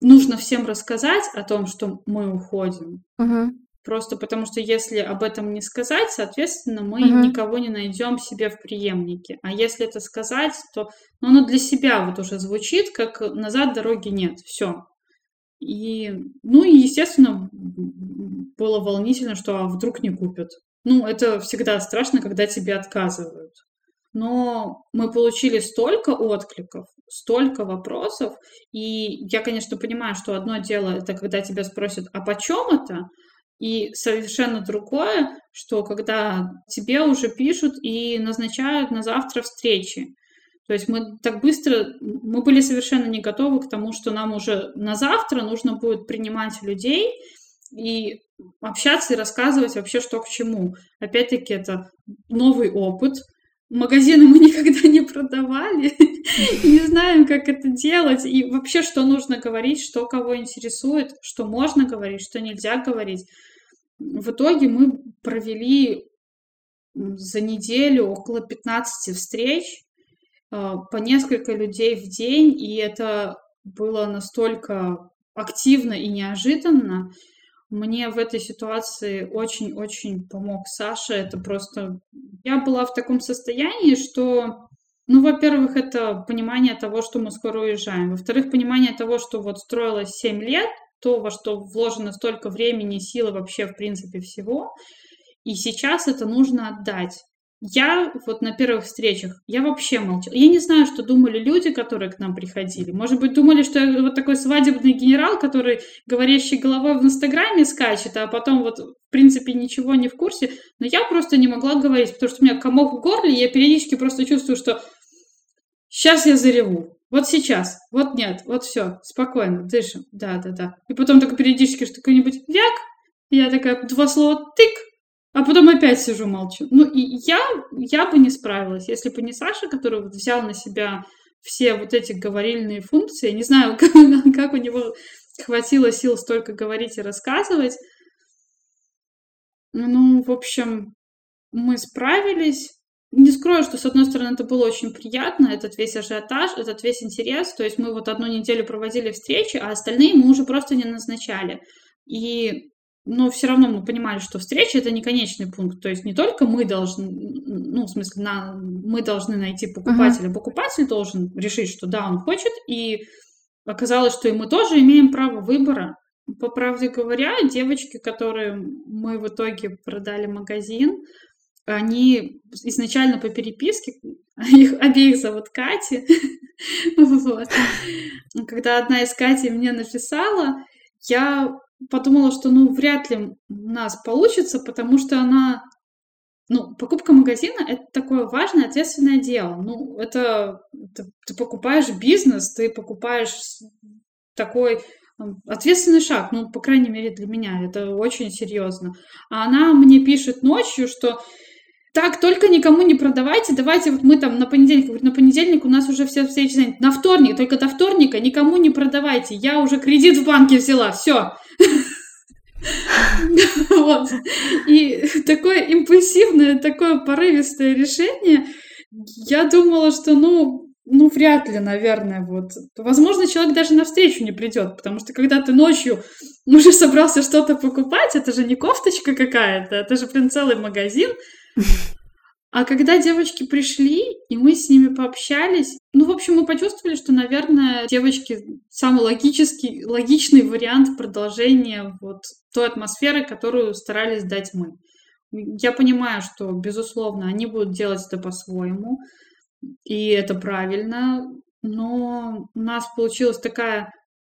нужно всем рассказать о том, что мы уходим. Uh-huh. Просто потому что если об этом не сказать, соответственно, мы uh-huh. никого не найдем себе в преемнике. А если это сказать, то ну, оно для себя вот уже звучит, как назад дороги нет. Все. И, ну и, естественно, было волнительно, что а вдруг не купят. Ну, это всегда страшно, когда тебе отказывают. Но мы получили столько откликов, столько вопросов, и я, конечно, понимаю, что одно дело это когда тебя спросят, а почем это, и совершенно другое, что когда тебе уже пишут и назначают на завтра встречи. То есть мы так быстро, мы были совершенно не готовы к тому, что нам уже на завтра нужно будет принимать людей и общаться и рассказывать вообще, что к чему. Опять-таки, это новый опыт. Магазины мы никогда не продавали, не знаем, как это делать, и вообще, что нужно говорить, что кого интересует, что можно говорить, что нельзя говорить. В итоге мы провели за неделю около 15 встреч, а, по несколько людей в день, и это было настолько активно и неожиданно. Мне в этой ситуации очень-очень помог Саша. Это просто... Я была в таком состоянии, что ну, во-первых, это понимание того, что мы скоро уезжаем. Во-вторых, понимание того, что вот строилось 7 лет, то, во что вложено столько времени, силы вообще, в принципе, всего. И сейчас это нужно отдать. Я вот на первых встречах, я вообще молчала. Я не знаю, что думали люди, которые к нам приходили. Может быть, думали, что я вот такой свадебный генерал, который говорящий головой в Инстаграме скачет, а потом вот, в принципе, ничего не в курсе. Но я просто не могла говорить, потому что у меня комок в горле, я периодически просто чувствую, что сейчас я зареву. Вот сейчас, вот нет, вот все, спокойно, дышим, да-да-да. И потом только периодически что какой-нибудь вяк, я такая, два слова тык, а потом опять сижу молчу. Ну, и я, я бы не справилась, если бы не Саша, который вот взял на себя все вот эти говорильные функции. Не знаю, как, как у него хватило сил столько говорить и рассказывать. Ну, в общем, мы справились. Не скрою, что, с одной стороны, это было очень приятно, этот весь ажиотаж, этот весь интерес. То есть мы вот одну неделю проводили встречи, а остальные мы уже просто не назначали. И но все равно мы понимали, что встреча это не конечный пункт. То есть не только мы должны, ну, в смысле, на, мы должны найти покупателя, uh-huh. покупатель должен решить, что да, он хочет, и оказалось, что и мы тоже имеем право выбора. По правде говоря, девочки, которые мы в итоге продали магазин, они изначально по переписке, их обеих зовут Кати, вот. Когда одна из Кати мне написала, я подумала, что ну вряд ли у нас получится, потому что она, ну, покупка магазина это такое важное, ответственное дело. Ну, это, это ты покупаешь бизнес, ты покупаешь такой ответственный шаг, ну, по крайней мере, для меня это очень серьезно. А она мне пишет ночью, что так, только никому не продавайте, давайте вот мы там на понедельник, говорит, на понедельник у нас уже все встречи заняты, на вторник, только до вторника никому не продавайте, я уже кредит в банке взяла, все. Вот. И такое импульсивное, такое порывистое решение, я думала, что, ну, ну, вряд ли, наверное, вот. Возможно, человек даже навстречу не придет, потому что когда ты ночью уже собрался что-то покупать, это же не кофточка какая-то, это же, блин, целый магазин. А когда девочки пришли, и мы с ними пообщались, ну, в общем, мы почувствовали, что, наверное, девочки самый логический, логичный вариант продолжения вот той атмосферы, которую старались дать мы. Я понимаю, что, безусловно, они будут делать это по-своему, и это правильно, но у нас получилась такая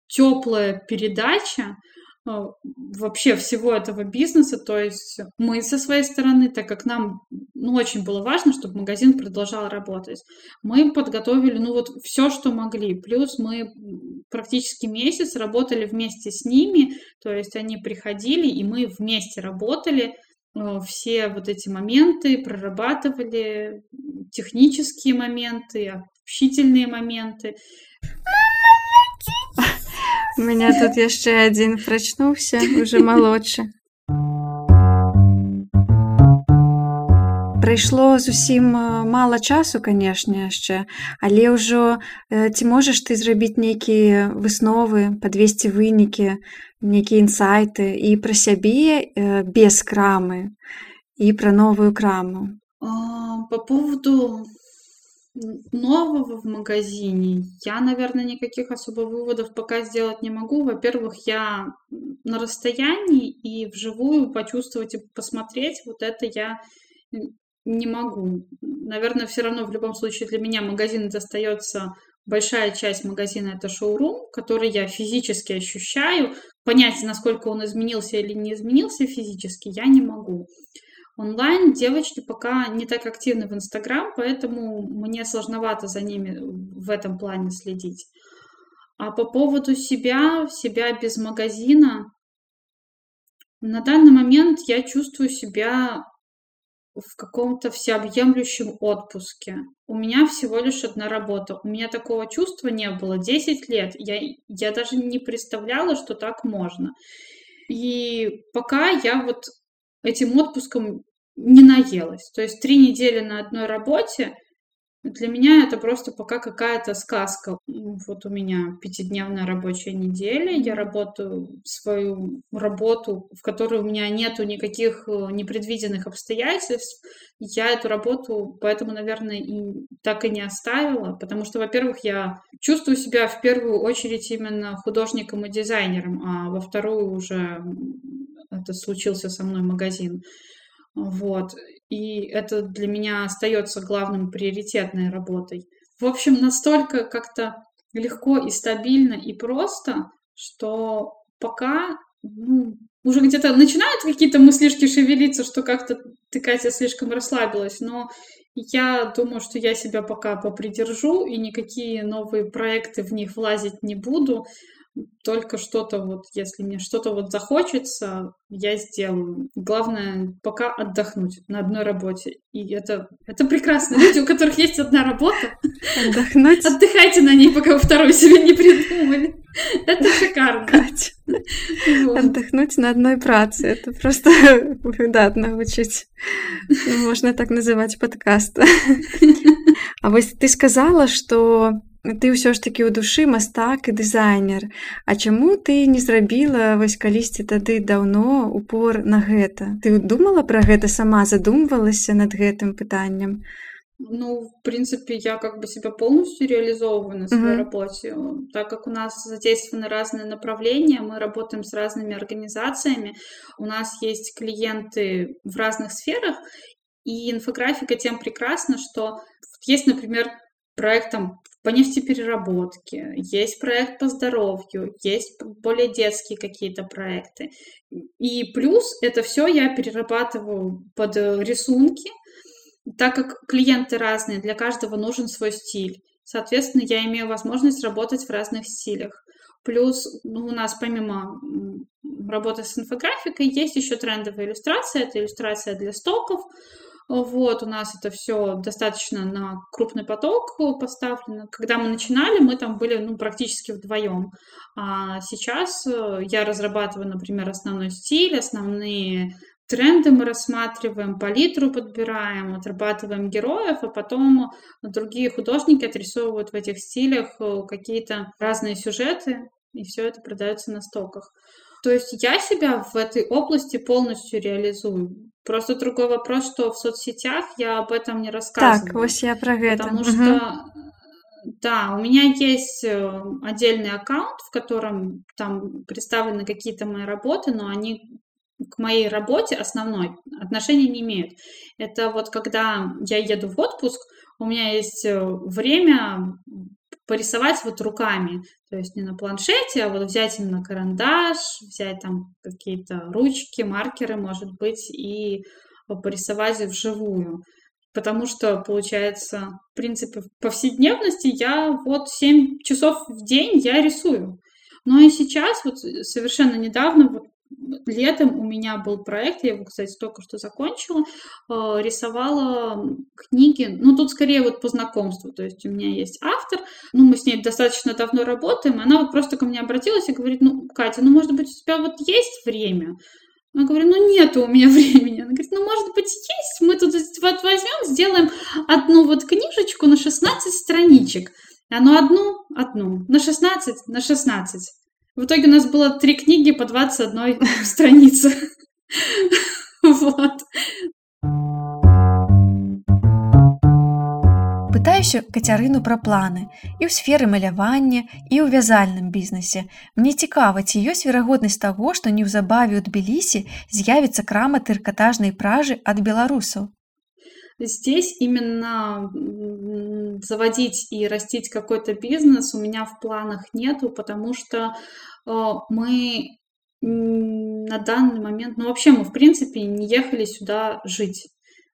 теплая передача, вообще всего этого бизнеса. То есть мы со своей стороны, так как нам ну, очень было важно, чтобы магазин продолжал работать, мы подготовили ну вот все, что могли. Плюс мы практически месяц работали вместе с ними, то есть они приходили, и мы вместе работали, а, все вот эти моменты прорабатывали, технические моменты, общительные моменты. У меня тут яшчэ адзін прачнуўся уже малодшы Прайшло зусім мала часу канешне яшчэ але ўжо ці можаш ты зрабіць нейкія высновы падвесці вынікі нейкія інсайты і пра сябе без крамы і пра новую краму а, по поводу нового в магазине я, наверное, никаких особо выводов пока сделать не могу. Во-первых, я на расстоянии и вживую почувствовать и посмотреть, вот это я не могу. Наверное, все равно в любом случае для меня магазин это остается большая часть магазина это шоурум, который я физически ощущаю. Понять, насколько он изменился или не изменился физически, я не могу. Онлайн девочки пока не так активны в Инстаграм, поэтому мне сложновато за ними в этом плане следить. А по поводу себя, себя без магазина, на данный момент я чувствую себя в каком-то всеобъемлющем отпуске. У меня всего лишь одна работа. У меня такого чувства не было 10 лет. Я, я даже не представляла, что так можно. И пока я вот этим отпуском не наелась. То есть три недели на одной работе для меня это просто пока какая-то сказка. Вот у меня пятидневная рабочая неделя, я работаю свою работу, в которой у меня нету никаких э, непредвиденных обстоятельств. Я эту работу поэтому, наверное, и так и не оставила, потому что, во-первых, я чувствую себя в первую очередь именно художником и дизайнером, а во вторую уже это случился со мной магазин. Вот. И это для меня остается главным приоритетной работой. В общем, настолько как-то легко и стабильно и просто, что пока ну, уже где-то начинают какие-то мыслишки шевелиться, что как-то ты, Катя, слишком расслабилась, но я думаю, что я себя пока попридержу и никакие новые проекты в них влазить не буду только что-то вот, если мне что-то вот захочется, я сделаю. Главное пока отдохнуть на одной работе. И это, это прекрасно. Люди, у которых есть одна работа, отдохнуть. Отдыхайте на ней, пока вы вторую себе не придумали. Это шикарно. Кать. Вот. Отдохнуть на одной праце. Это просто выдатно учить. Можно так называть подкаст. А вот ты сказала, что ты ўсё ж такі ў душы мастак і дызайнер А чаму ты не зрабіла вось калісьці тады даўно упор на гэта ты думала пра гэта сама задумвалася над гэтым пытаннем ну в принципе я как бы себя полностью реализовываю на своей uh-huh. работе так как у нас задействованы разные направления мы работаем с разными организациями у нас есть клиенты в разных сферах и инфографика тем прекрасна что есть например проект там по нефтепереработке, есть проект по здоровью, есть более детские какие-то проекты. И плюс это все я перерабатываю под э, рисунки, так как клиенты разные, для каждого нужен свой стиль. Соответственно, я имею возможность работать в разных стилях. Плюс ну, у нас помимо работы с инфографикой есть еще трендовая иллюстрация. Это иллюстрация для стоков. Вот, у нас это все достаточно на крупный поток поставлено. Когда мы начинали, мы там были ну, практически вдвоем. А сейчас э, я разрабатываю, например, основной стиль, основные тренды мы рассматриваем, палитру подбираем, отрабатываем героев, а потом другие художники отрисовывают в этих стилях э, какие-то разные сюжеты, и все это продается на стоках. То есть я себя в этой области полностью реализую. Просто другой вопрос, что в соцсетях я об этом не рассказываю. Так, вот я про это. Потому что, да, у меня есть э, отдельный аккаунт, в котором там представлены какие-то мои работы, но они к моей работе основной отношения не имеют. Это вот когда я еду в отпуск, у меня есть э, время порисовать вот руками, то есть не на планшете, а вот взять именно карандаш, взять там какие-то ручки, маркеры, может быть, и порисовать вживую. Потому что, получается, в принципе, в повседневности я вот 7 часов в день я рисую. Но и сейчас, вот совершенно недавно, вот летом у меня был проект, я его, кстати, только что закончила, э, рисовала книги, ну, тут скорее вот по знакомству, то есть у меня есть автор, ну, мы с ней достаточно давно работаем, она вот просто ко мне обратилась и говорит, ну, Катя, ну, может быть, у тебя вот есть время? Я говорю, ну нету у меня времени. Она говорит, ну может быть есть, мы тут вот возьмем, сделаем одну вот книжечку на 16 страничек. Ну одну, одну, на 16, на 16. В итоге у нас было три книги по 21 странице. Вот. Пытаюся кацярыну пра планы і ў сферы малявання і ў вязальным бізнесе. Мне цікава, ці ёсць верагоднасць таго, што неўзабаве ў Тбілісі з'явіцца крама тэркатажнай пражы ад беларусаў. Здесь именно заводить и растить какой-то бизнес у меня в планах нету, потому что э, мы на данный момент, ну вообще мы в принципе не ехали сюда жить.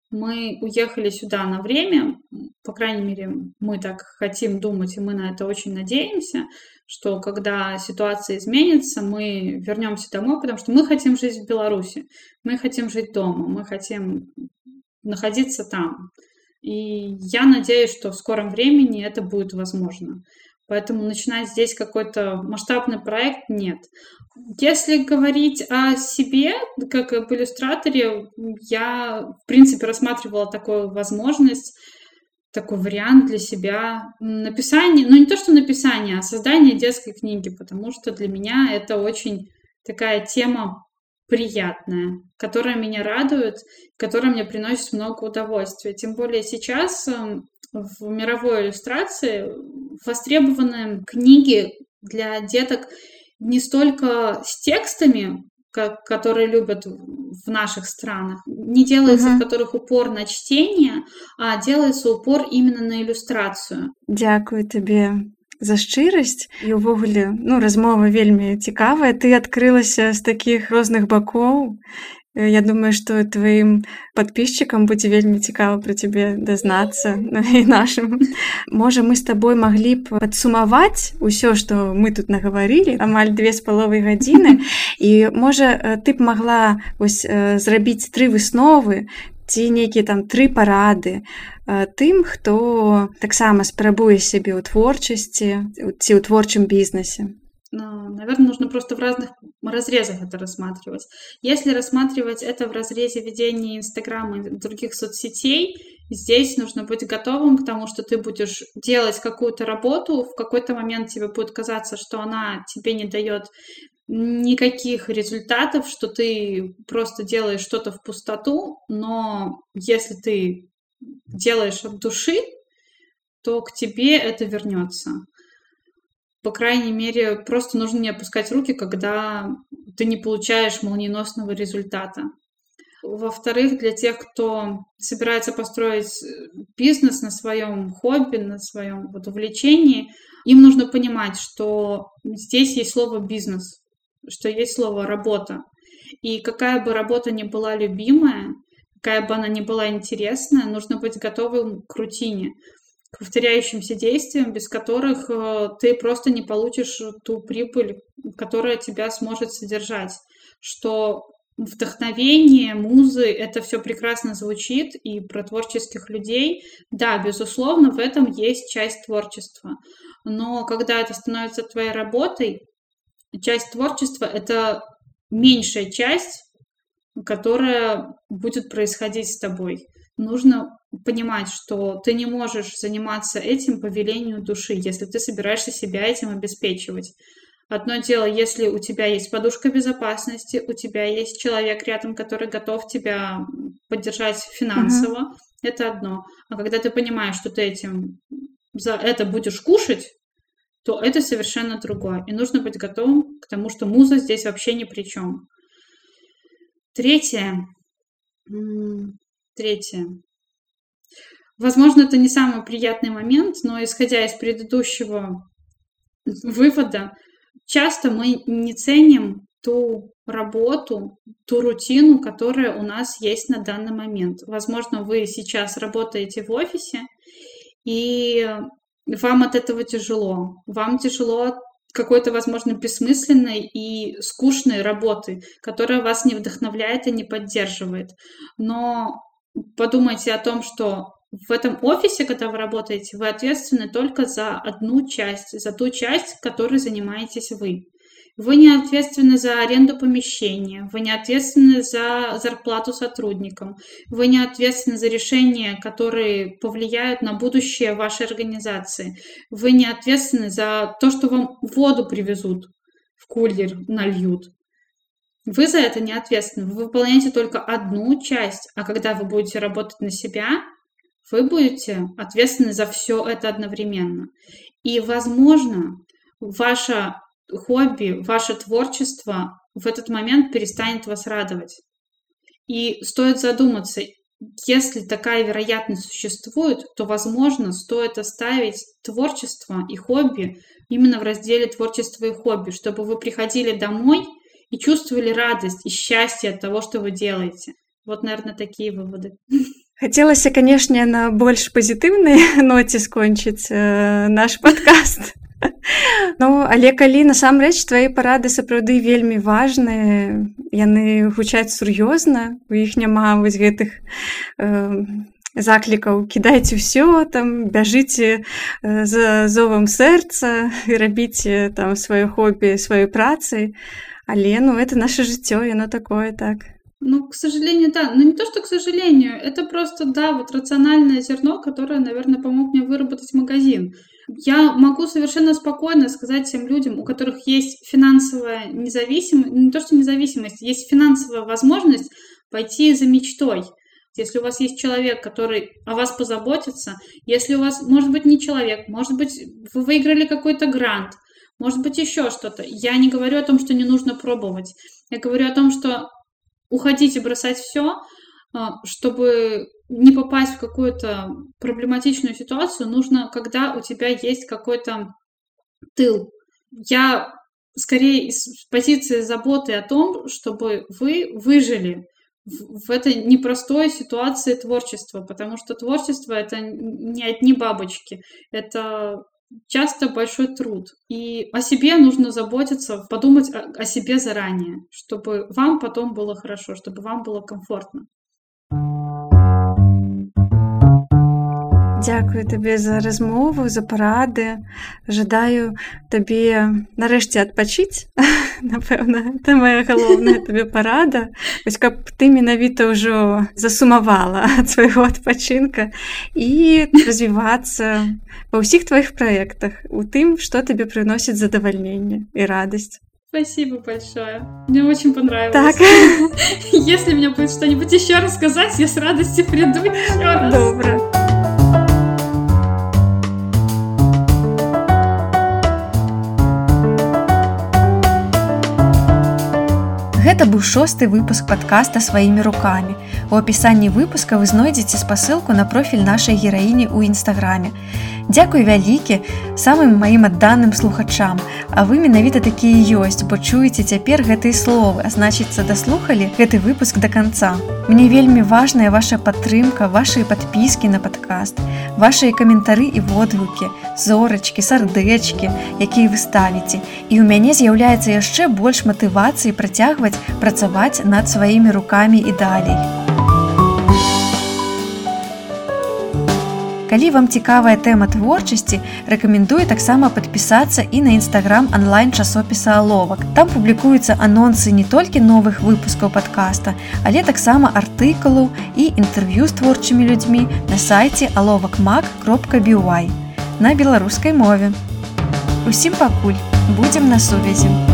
Мы уехали сюда на время, по крайней мере, мы так хотим думать, и мы на это очень надеемся, что когда ситуация изменится, мы вернемся домой, потому что мы хотим жить в Беларуси, мы хотим жить дома, мы хотим находиться там. И я надеюсь, что в скором времени это будет возможно. Поэтому начинать здесь какой-то масштабный проект нет. Если говорить о себе, как об иллюстраторе, я, в принципе, рассматривала такую возможность, такой вариант для себя написания, ну не то что написание, а создание детской книги, потому что для меня это очень такая тема приятная, которая меня радует, которая мне приносит много удовольствия. Тем более сейчас эм, в мировой иллюстрации востребованы книги для деток не столько с текстами, как, которые любят в наших странах, не делается uh-huh. в которых упор на чтение, а делается упор именно на иллюстрацию. Дякую тебе за шчырасць і ўвогуле ну размова вельмі цікавая ты адкрылася з такіх розных бакоў Я думаю што тваім подписчикам будзе вельмі цікава пра цябе дазнацца і нашим можа мы з табой маглі б падсумаваць усё што мы тут нагаварылі амаль две з паловай гадзіны і можа ты б могла вось зрабіць тры высновы ці нейкія там тры парады тым хто таксама спрабуе сябе ў творчасці ці ў творчым бізнесе ну, Наверное, нужно просто в разных разрезах это рассматривать. Если рассматривать это в разрезе ведения Инстаграма и других соцсетей, здесь нужно быть готовым к тому, что ты будешь делать какую-то работу, в какой-то момент тебе будет казаться, что она тебе не дает никаких результатов, что ты просто делаешь что-то в пустоту, но если ты делаешь от души, то к тебе это вернется. По крайней мере, просто нужно не опускать руки, когда ты не получаешь молниеносного результата. Во-вторых, для тех, кто собирается построить бизнес на своем хобби, на своем вот увлечении, им нужно понимать, что здесь есть слово бизнес что есть слово «работа». И какая бы работа ни была любимая, какая бы она ни была интересная, нужно быть готовым к рутине, повторяющимся действиям, без которых э, ты просто не получишь ту прибыль, которая тебя сможет содержать. Что вдохновение, музы, это все прекрасно звучит, и про творческих людей, да, безусловно, в этом есть часть творчества. Но когда это становится твоей работой, часть творчества — это меньшая часть которая будет происходить с тобой. Нужно понимать, что ты не можешь заниматься этим по велению души, если ты собираешься себя этим обеспечивать. Одно дело, если у тебя есть подушка безопасности, у тебя есть человек рядом, который готов тебя поддержать финансово, uh-huh. это одно. А когда ты понимаешь, что ты этим за это будешь кушать, то это совершенно другое. И нужно быть готовым к тому, что муза здесь вообще ни при чем. Третье. Третье. Возможно, это не самый приятный момент, но исходя из предыдущего вывода, часто мы не ценим ту работу, ту рутину, которая у нас есть на данный момент. Возможно, вы сейчас работаете в офисе, и вам от этого тяжело. Вам тяжело от какой-то, возможно, бессмысленной и скучной работы, которая вас не вдохновляет и не поддерживает. Но подумайте о том, что в этом офисе, когда вы работаете, вы ответственны только за одну часть, за ту часть, которой занимаетесь вы. Вы не ответственны за аренду помещения, вы не ответственны за зарплату сотрудникам, вы не ответственны за решения, которые повлияют на будущее вашей организации, вы не ответственны за то, что вам воду привезут, в кулер нальют. Вы за это не ответственны, вы выполняете только одну часть, а когда вы будете работать на себя, вы будете ответственны за все это одновременно. И, возможно, ваше хобби, ваше творчество в этот момент перестанет вас радовать. И стоит задуматься, если такая вероятность существует, то, возможно, стоит оставить творчество и хобби именно в разделе творчество и хобби, чтобы вы приходили домой и чувствовали радость и счастье от того, что вы делаете. Вот, наверное, такие выводы. Хацелася, канешне, на больш пазітыўнай ноце скончыць э, наш падкаст. Ну, але калі насамрэч твае парады сапраўды вельмі важныя, яны гучаць сур'ёзна, у іх няма вось гэтых э, заклікаў кідайце ўсё там бяжыце э, за зовам сэрца і рабіце там сваё хобі сваёй працай. Але ну это наше жыццё, яно такое так. Ну, к сожалению, да. Но не то, что к сожалению, это просто, да, вот рациональное зерно, которое, наверное, помог мне выработать магазин. Я могу совершенно спокойно сказать тем людям, у которых есть финансовая независимость, не то, что независимость, есть финансовая возможность пойти за мечтой. Если у вас есть человек, который о вас позаботится, если у вас, может быть, не человек, может быть, вы выиграли какой-то грант, может быть, еще что-то. Я не говорю о том, что не нужно пробовать. Я говорю о том, что уходить и бросать все, а, чтобы не попасть в какую-то проблематичную ситуацию, нужно, когда у тебя есть какой-то тыл. Я скорее из позиции заботы о том, чтобы вы выжили в этой непростой ситуации творчества, потому что творчество это не одни бабочки, это часто большой труд. И о себе нужно заботиться, подумать о, себе заранее, чтобы вам потом было хорошо, чтобы вам было комфортно. Дзякую табе за размову, за парады. Жадаю табе нарэшце адпачыць. Напэўна, это моя галоўная табе парада. Вось каб ты менавіта ўжо засумавала ад свайго адпачынка і развівацца ва ўсіх тваіх праектах, у тым, што табе прыносіць задавальненне і радасць. Спасибо большое. Мне очень понравилось. Так. Если мне будет что-нибудь еще рассказать, я с радостью приду еще раз. Добро. Гэта быў шосты выпуск падкаста сваімі рукамі. У апісанні выпуска вы знойдзеце спасылку на профіль нашай гераіні ў нстаграме. Дзякуй вялікі самым маім адданым слухачам. А вы менавіта такія ёсць, бо чуеце цяпер гэтыя словы, а значыцца даслухалі гэты выпуск да канца. Мне вельмі важная ваша падтрымка, вашыя падпіскі на падкаст, вашыя каментары і водгукі, зорачкі, сардэчкі, якія вы ставіце. І ў мяне з'яўляецца яшчэ больш матывацыі працягваць працаваць над сваімі рукамі і далей. Калі вам цікавая тэма творчасці, рэкамендую таксама падпісацца і на нстаграм онлайн часопіса аловак. Там публікуюцца анонсы не толькі новых выпускаў падкаста, але таксама артыкулаў і інтэрв'ю з творчымі людзьмі на сайце аловакмак.бівай на беларускай мове. Усім пакуль будзем на сувязі.